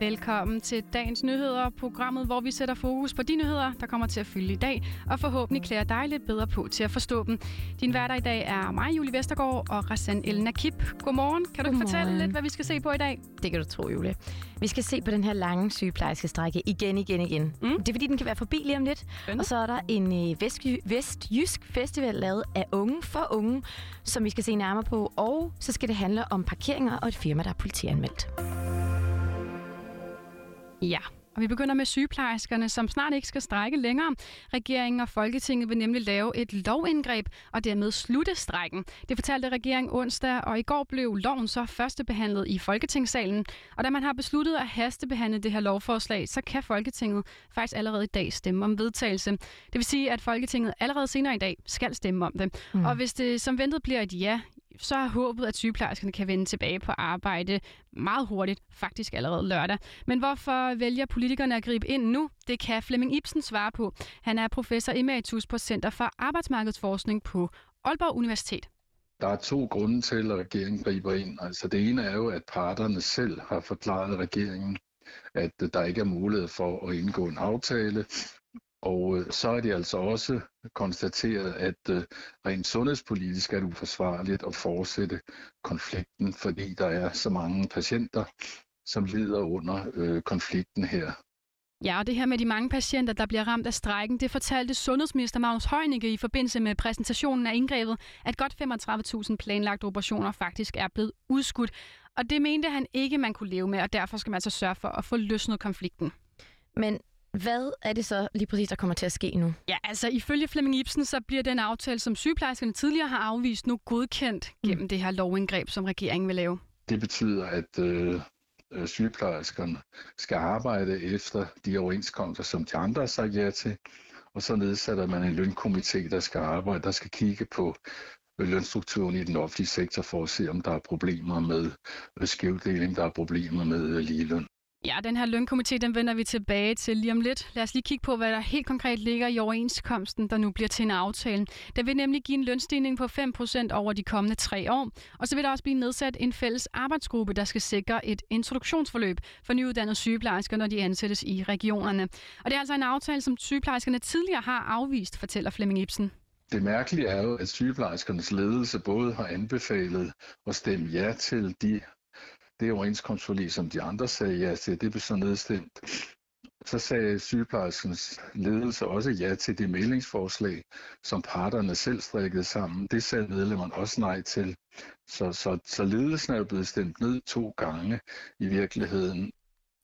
Velkommen til dagens nyheder, programmet, hvor vi sætter fokus på de nyheder, der kommer til at fylde i dag, og forhåbentlig klæder dig lidt bedre på til at forstå dem. Din hverdag i dag er mig, Julie Vestergaard, og Rassan Elna Kip. Godmorgen. Kan du Godmorgen. fortælle lidt, hvad vi skal se på i dag? Det kan du tro, Julie. Vi skal se på den her lange sygeplejerske strække igen, igen, igen. Mm. Det er fordi, den kan være forbi lige om lidt. Spændende. Og så er der en øh, vestjy- vestjysk festival lavet af unge for unge, som vi skal se nærmere på. Og så skal det handle om parkeringer og et firma, der er politianmeldt. Ja, og vi begynder med sygeplejerskerne, som snart ikke skal strække længere. Regeringen og Folketinget vil nemlig lave et lovindgreb og dermed slutte strækken. Det fortalte regeringen onsdag, og i går blev loven så førstebehandlet i Folketingssalen. Og da man har besluttet at hastebehandle det her lovforslag, så kan Folketinget faktisk allerede i dag stemme om vedtagelse. Det vil sige, at Folketinget allerede senere i dag skal stemme om det. Mm. Og hvis det som ventet bliver et ja, så er håbet, at sygeplejerskerne kan vende tilbage på arbejde meget hurtigt, faktisk allerede lørdag. Men hvorfor vælger politikerne at gribe ind nu? Det kan Flemming Ibsen svare på. Han er professor emeritus på Center for Arbejdsmarkedsforskning på Aalborg Universitet. Der er to grunde til, at regeringen griber ind. Altså det ene er jo, at parterne selv har forklaret regeringen, at der ikke er mulighed for at indgå en aftale. Og øh, så er det altså også konstateret, at øh, rent sundhedspolitisk er det uforsvarligt at fortsætte konflikten, fordi der er så mange patienter, som lider under øh, konflikten her. Ja, og det her med de mange patienter, der bliver ramt af strækken, det fortalte sundhedsminister Magnus Heunicke i forbindelse med præsentationen af indgrebet, at godt 35.000 planlagte operationer faktisk er blevet udskudt. Og det mente han ikke, man kunne leve med, og derfor skal man altså sørge for at få løsnet konflikten. Men hvad er det så lige præcis, der kommer til at ske nu? Ja, altså ifølge Flemming Ibsen, så bliver den aftale, som sygeplejerskerne tidligere har afvist, nu godkendt gennem det her lovindgreb, som regeringen vil lave. Det betyder, at øh, øh, sygeplejerskerne skal arbejde efter de overenskomster, som de andre har sagt ja til. Og så nedsætter man en lønkomité, der skal arbejde, der skal kigge på øh, lønstrukturen i den offentlige sektor for at se, om der er problemer med øh, skævdeling, der er problemer med øh, ligeløn. Ja, den her lønkomité, den vender vi tilbage til lige om lidt. Lad os lige kigge på, hvad der helt konkret ligger i overenskomsten, der nu bliver til en aftale. Der vil nemlig give en lønstigning på 5% over de kommende tre år. Og så vil der også blive nedsat en fælles arbejdsgruppe, der skal sikre et introduktionsforløb for nyuddannede sygeplejersker, når de ansættes i regionerne. Og det er altså en aftale, som sygeplejerskerne tidligere har afvist, fortæller Flemming Ibsen. Det mærkelige er jo, at sygeplejerskernes ledelse både har anbefalet at stemme ja til de, det overenskomstforlig, som de andre sagde ja til. Det blev så nedstemt. Så sagde sygeplejerskernes ledelse også ja til det meldingsforslag, som parterne selv strikkede sammen. Det sagde medlemmerne også nej til. Så, så, så ledelsen er jo blevet stemt ned to gange i virkeligheden.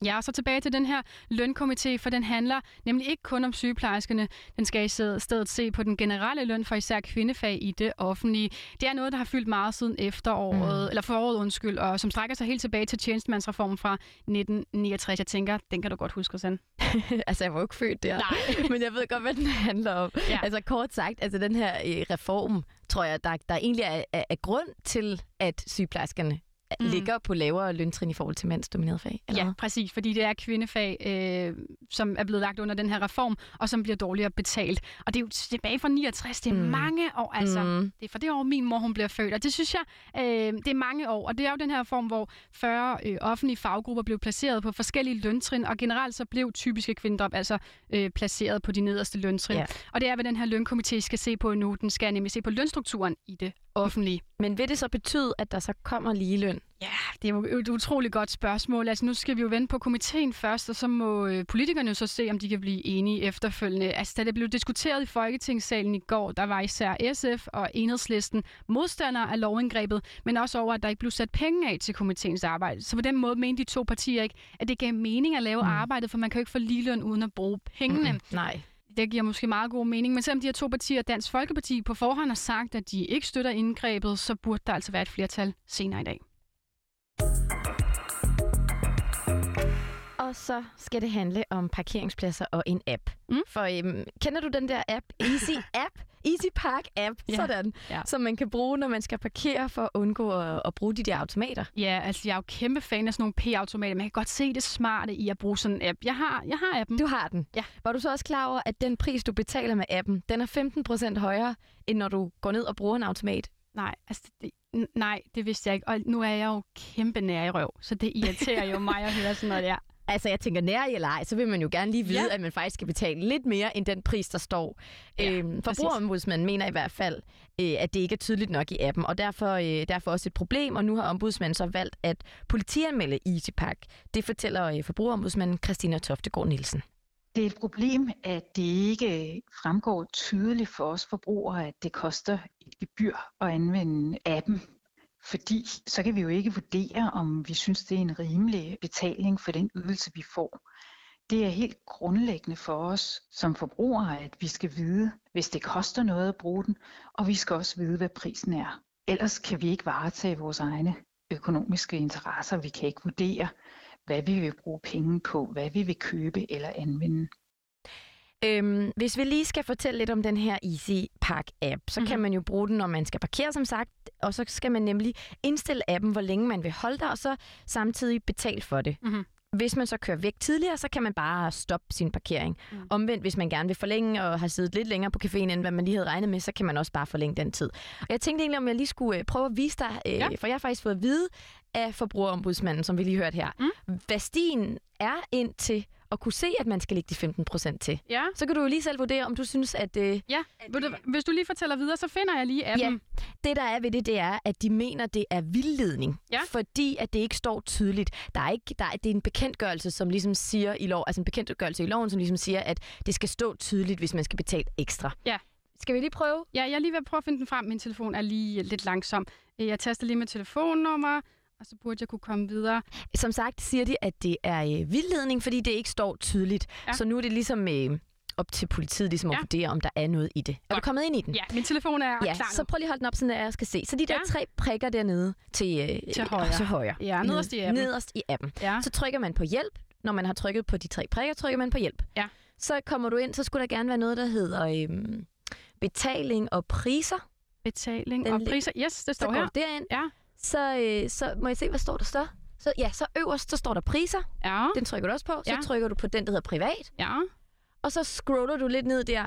Ja, og så tilbage til den her lønkomité, for den handler nemlig ikke kun om sygeplejerskerne. Den skal i stedet se på den generelle løn for især kvindefag i det offentlige. Det er noget, der har fyldt meget siden efteråret, mm. eller foråret undskyld, og som strækker sig helt tilbage til tjenestemandsreformen fra 1969. Jeg tænker, den kan du godt huske, Rosanne. altså, jeg var jo ikke født der. Nej. Men jeg ved godt, hvad den handler om. Ja. Altså kort sagt, altså den her øh, reform, tror jeg, der, der egentlig er, er, er grund til, at sygeplejerskerne mm. ligger på lavere løntrin i forhold til mandsdomineret fag. Eller Ja, præcis, fordi det er kvindefag, øh, som er blevet lagt under den her reform, og som bliver dårligere betalt. Og det er jo tilbage fra 69, det er mm. Mange år, altså. Mm. Det er for det år, min mor hun bliver født, og det synes jeg, øh, det er mange år. Og det er jo den her form, hvor 40 øh, offentlige faggrupper blev placeret på forskellige løntrin, og generelt så blev typiske kvindejob altså øh, placeret på de nederste løntrin. Ja. Og det er, hvad den her lønkomité skal se på nu. Den skal nemlig se på lønstrukturen i det offentlige. Men vil det så betyde, at der så kommer ligeløn? Ja, det er jo et utroligt godt spørgsmål. Altså, nu skal vi jo vente på komiteen først, og så må øh, politikerne jo så se, om de kan blive enige efterfølgende. Altså, da det blev diskuteret i Folketingssalen i går, der var især SF og Enhedslisten modstandere af lovindgrebet, men også over, at der ikke blev sat penge af til komiteens arbejde. Så på den måde mente de to partier ikke, at det gav mening at lave mm. arbejdet, for man kan jo ikke få ligeløn uden at bruge pengene. Mm. Nej. Det giver måske meget god mening, men selvom de her to partier, Dansk Folkeparti, på forhånd har sagt, at de ikke støtter indgrebet, så burde der altså være et flertal senere i dag. Og så skal det handle om parkeringspladser og en app. Mm. For øhm, kender du den der app? Easy App? Easy Park App, Ja. sådan. Ja. Som man kan bruge, når man skal parkere for at undgå at, at bruge de der automater. Ja, altså jeg er jo kæmpe fan af sådan nogle p-automater, jeg kan godt se det smarte i at bruge sådan en app. Jeg har, jeg har appen. Du har den. Ja. Var du så også klar over, at den pris, du betaler med appen, den er 15% højere, end når du går ned og bruger en automat? Nej, altså det, nej, det vidste jeg ikke. Og nu er jeg jo kæmpe nær i røv, så det irriterer jo mig at høre sådan noget der. Altså, jeg tænker, nær eller ej, så vil man jo gerne lige vide, Ja. at man faktisk skal betale lidt mere end den pris, der står. Ja, øhm, forbrugerombudsmanden mener i hvert fald, øh, at det ikke er tydeligt nok i appen, og derfor, øh, derfor også et problem, og nu har ombudsmanden så valgt at politianmelde EasyPack. Det fortæller øh, forbrugerombudsmanden Christina Toftegård Nielsen. Det er et problem, at det ikke fremgår tydeligt for os forbrugere, at det koster et gebyr at anvende appen. Fordi så kan vi jo ikke vurdere, om vi synes, det er en rimelig betaling for den ydelse, vi får. Det er helt grundlæggende for os som forbrugere, at vi skal vide, hvis det koster noget at bruge den, og vi skal også vide, hvad prisen er. Ellers kan vi ikke varetage vores egne økonomiske interesser. Vi kan ikke vurdere, hvad vi vil bruge penge på, hvad vi vil købe eller anvende. Øhm, hvis vi lige skal fortælle lidt om den her Easy Park app, så mm-hmm. kan Mhm. man jo bruge den, når man skal parkere, som sagt, og så skal man nemlig indstille appen, hvor længe man vil holde der, og så samtidig betale for det. Mhm. Hvis man så kører væk tidligere, så kan man bare stoppe sin parkering. Mm. Omvendt, hvis man gerne vil forlænge og har siddet lidt længere på caféen, end hvad man lige havde regnet med, så kan man også bare forlænge den tid. Og jeg tænkte egentlig, om jeg lige skulle øh, prøve at vise dig, øh, Ja. for jeg har faktisk fået at vide af forbrugerombudsmanden, som vi lige hørte her, Mm. hvad stien er ind til at kunne se, at man skal lægge de 15 procent til. Ja, Så kan du jo lige selv vurdere, om du synes, at øh, ja. Ved du, hvis du lige fortæller videre, så finder jeg lige appen. det, der er ved det, det er, at de mener, det er vildledning. Ja. Fordi at det ikke står tydeligt. Der er ikke, der er, det er en bekendtgørelse, som ligesom siger i lov, altså en bekendtgørelse i loven, som ligesom siger, at det skal stå tydeligt, hvis man skal betale ekstra. Ja. Skal vi lige prøve? Ja, jeg er lige ved at prøve at finde den frem. Min telefon er lige lidt langsom. Jeg taster lige med telefonnummer, og så burde jeg kunne komme videre. Som sagt siger de, at det er øh, vildledning, fordi det ikke står tydeligt. Ja. Så nu er det ligesom øh, op til politiet ligesom Ja. at vurdere, om der er noget i det. Er du Godt. kommet ind i den? Ja, min telefon er Ja, klar så nu. prøv lige at holde den op, at jeg skal se. Så de der Ja. tre prikker dernede til, øh, Til højre. Til højre. Ja, nederst i appen. Nederst i appen. Ja. Så trykker man på hjælp. Når man har trykket på de tre prikker, trykker man på hjælp. Ja. Så kommer du ind, så skulle der gerne være noget, der hedder øhm, betaling og priser. Betaling Den og priser. Yes, det Så står går her. du derind. Ja. Så, øh, så må jeg se, hvad står der så? Så, ja, så øverst, så står der priser. Ja, Den trykker du også på. Så Ja. trykker du på den, der hedder privat. ja. Og så scroller du lidt ned der.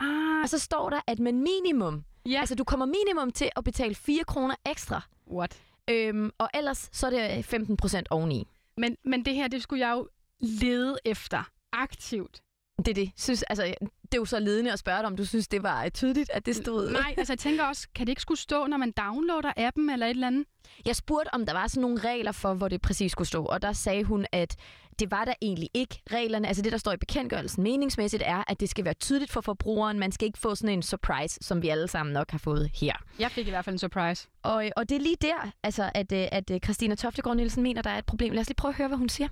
Ah, Og så står der, at man minimum, ja. altså du kommer minimum til at betale 4 kroner ekstra. What? Øhm, og ellers så er det 15 procent oveni. Men, men det her, det skulle jeg jo lede efter aktivt. Det er det. Synes, altså, det er jo så ledende at spørge dig, om du synes, det var tydeligt, at det stod... Nej, altså jeg tænker også, kan det ikke skulle stå, når man downloader appen eller et eller andet? Jeg spurgte, om der var sådan nogle regler for, hvor det præcis skulle stå, og der sagde hun, at det var der egentlig ikke. Reglerne, altså det, der står i bekendtgørelsen meningsmæssigt, er, at det skal være tydeligt for forbrugeren. Man skal ikke få sådan en surprise, som vi alle sammen nok har fået her. Jeg fik i hvert fald en surprise. Og, og det er lige der, altså, at, øh, at øh, Christina Toftegård Nielsen mener, der er et problem. Lad os lige prøve at høre, hvad hun siger.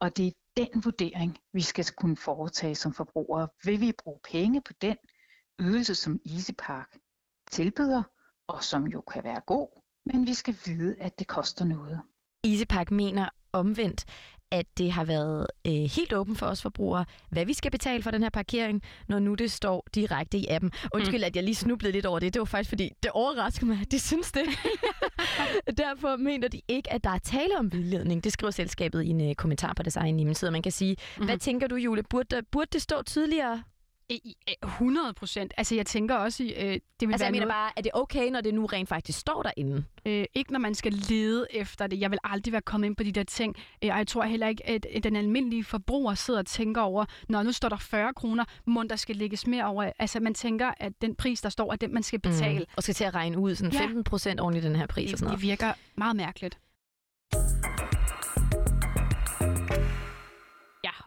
Og det er den vurdering, vi skal kunne foretage som forbrugere. Vil vi bruge penge på den ydelse, som EasyPark tilbyder, og som jo kan være god, men vi skal vide, at det koster noget. EasyPack mener omvendt, at det har været øh, helt åbent for os forbrugere, hvad vi skal betale for den her parkering, når nu det står direkte i appen. Undskyld, mm. at jeg lige snublede lidt over det. Det var faktisk, fordi det overrasker mig, at de synes det. Derfor mener de ikke, at der er tale om vildledning. Det skriver selskabet i en øh, kommentar på deres egen hjemmeside. Man kan sige, mm-hmm. hvad tænker du, Jule? Burde, burde det stå tydeligere? I- i- 100 procent. Altså jeg tænker også, i, øh, det vil Altså, være jeg mener noget, bare, er det okay, når det nu rent faktisk står derinde? øh, ikke når man skal lede efter det. Jeg vil aldrig være kommet ind på de der ting. Øh, og jeg tror heller ikke, at, den almindelige forbruger sidder og tænker over, når nu står der 40 kroner, må der skal lægges mere over. Altså man tænker, at den pris, der står, er den, man skal betale. Mm. Og skal til at regne ud sådan Ja. 15 procent oven i den her pris og sådan Det, noget. det virker meget mærkeligt.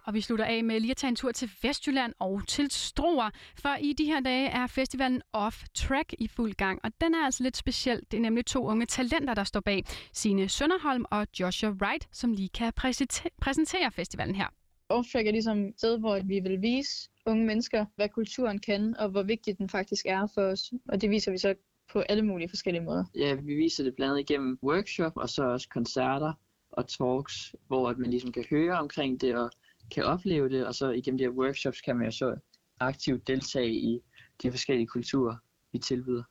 Og vi slutter af med lige at tage en tur til Vestjylland og til Struer, for i de her dage er festivalen Off Track i fuld gang, og den er altså lidt speciel. Det er nemlig to unge talenter, der står bag. Sine Sønderholm og Joshua Wright, som lige kan præsente- præsentere festivalen her. Offtrack er ligesom et sted, hvor vi vil vise unge mennesker, hvad kulturen kan, og hvor vigtig den faktisk er for os. Og det viser vi så på alle mulige forskellige måder. Ja, vi viser det blandt andet igennem workshop, og så også koncerter og talks, hvor at man ligesom kan høre omkring det og kan opleve det, og så igennem de her workshops kan man jo så aktivt deltage i de forskellige kulturer, vi tilbyder.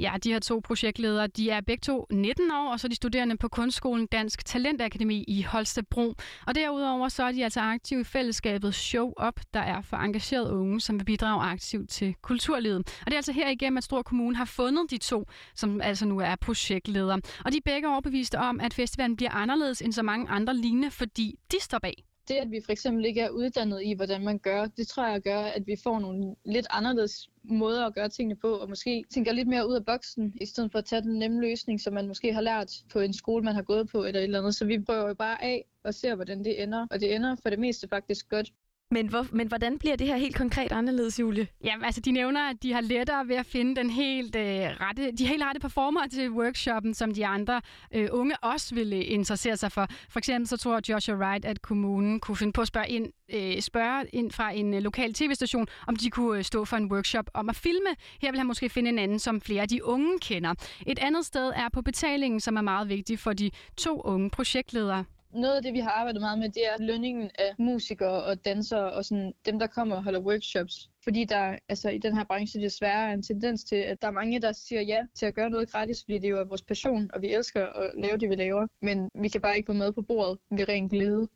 Ja, de her to projektledere, de er begge to 19 år, og så er de studerende på Kunstskolen Dansk Talentakademi i Holstebro. Og derudover så er de altså aktive i fællesskabet Show Up, der er for engagerede unge, som vil bidrage aktivt til kulturlivet. Og det er altså her igennem, at Stor Kommune har fundet de to, som altså nu er projektledere. Og de er begge overbeviste om, at festivalen bliver anderledes end så mange andre lignende, fordi de står bag det, at vi for eksempel ikke er uddannet i, hvordan man gør, det tror jeg gør, at vi får nogle lidt anderledes måder at gøre tingene på, og måske tænker lidt mere ud af boksen, i stedet for at tage den nemme løsning, som man måske har lært på en skole, man har gået på, eller et eller andet. Så vi prøver jo bare af og ser, hvordan det ender. Og det ender for det meste faktisk godt. Men, hvor, men hvordan bliver det her helt konkret anderledes, Julie? Jamen, altså de nævner, at de har lettere ved at finde den helt, øh, rette, de helt rette performer til workshoppen, som de andre øh, unge også ville interessere sig for. For eksempel så tror Joshua Wright, at kommunen kunne finde på at spørge ind, øh, spørge ind fra en øh, lokal tv-station, om de kunne øh, stå for en workshop om at filme. Her vil han måske finde en anden, som flere af de unge kender. Et andet sted er på betalingen, som er meget vigtigt for de to unge projektledere noget af det, vi har arbejdet meget med, det er lønningen af musikere og dansere og sådan dem, der kommer og holder workshops. Fordi der altså, i den her branche desværre er en tendens til, at der er mange, der siger ja til at gøre noget gratis, fordi det jo er vores passion, og vi elsker at lave det, vi laver. Men vi kan bare ikke få med på bordet ved ren glæde.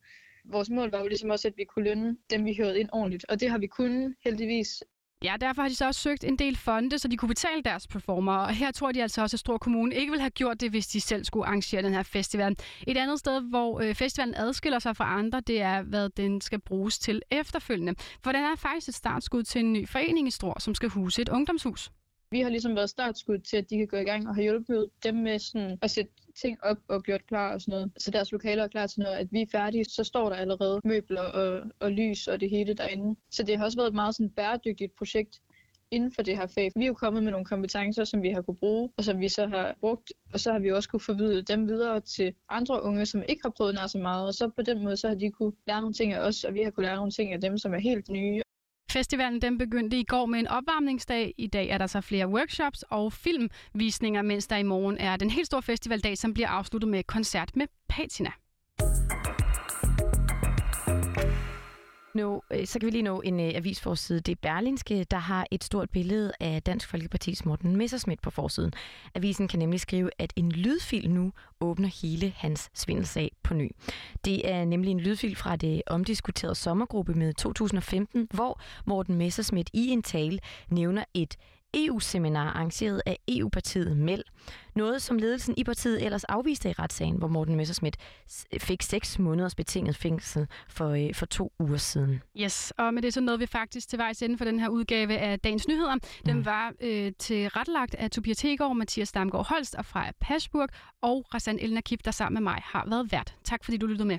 Vores mål var jo ligesom også, at vi kunne lønne dem, vi hørte ind ordentligt. Og det har vi kunnet, heldigvis. Ja, derfor har de så også søgt en del fonde, så de kunne betale deres performer. Og her tror de altså også, at Stor Kommune ikke ville have gjort det, hvis de selv skulle arrangere den her festival. Et andet sted, hvor øh, festivalen adskiller sig fra andre, det er, hvad den skal bruges til efterfølgende. For den er faktisk et startskud til en ny forening i Stor, som skal huse et ungdomshus. Vi har ligesom været startskud til, at de kan gå i gang og have hjulpet dem med sådan at sætte ting op og gjort klar og sådan noget. Så deres lokaler er klar til noget, at vi er færdige, så står der allerede møbler og, og lys og det hele derinde. Så det har også været et meget sådan bæredygtigt projekt inden for det her fag. Vi er jo kommet med nogle kompetencer, som vi har kunne bruge, og som vi så har brugt, og så har vi også kunne forvidle dem videre til andre unge, som ikke har prøvet nær så meget, og så på den måde, så har de kunne lære nogle ting af os, og vi har kunne lære nogle ting af dem, som er helt nye. Festivalen den begyndte i går med en opvarmningsdag. I dag er der så flere workshops og filmvisninger, mens der i morgen er den helt store festivaldag, som bliver afsluttet med koncert med Patina nå, øh, så kan vi lige nå en øh, avisforside. Det er Berlinske, der har et stort billede af Dansk Folkeparti's Morten Messersmith på forsiden. Avisen kan nemlig skrive, at en lydfil nu åbner hele hans svindelsag på ny. Det er nemlig en lydfil fra det omdiskuterede sommergruppe med 2015, hvor Morten Messersmith i en tale nævner et EU-seminar arrangeret af EU-partiet MEL. Noget, som ledelsen i partiet ellers afviste i retssagen, hvor Morten Messerschmidt fik seks måneders betinget fængsel for, øh, for to uger siden. Yes, og med det så nåede vi faktisk til vejs ende for den her udgave af Dagens Nyheder. Den mm. var øh, til retlagt af Tobias Tegård, Mathias Damgaard Holst og Freja Pasburg og Rassan Elnakip, der sammen med mig har været vært. Tak fordi du lyttede med.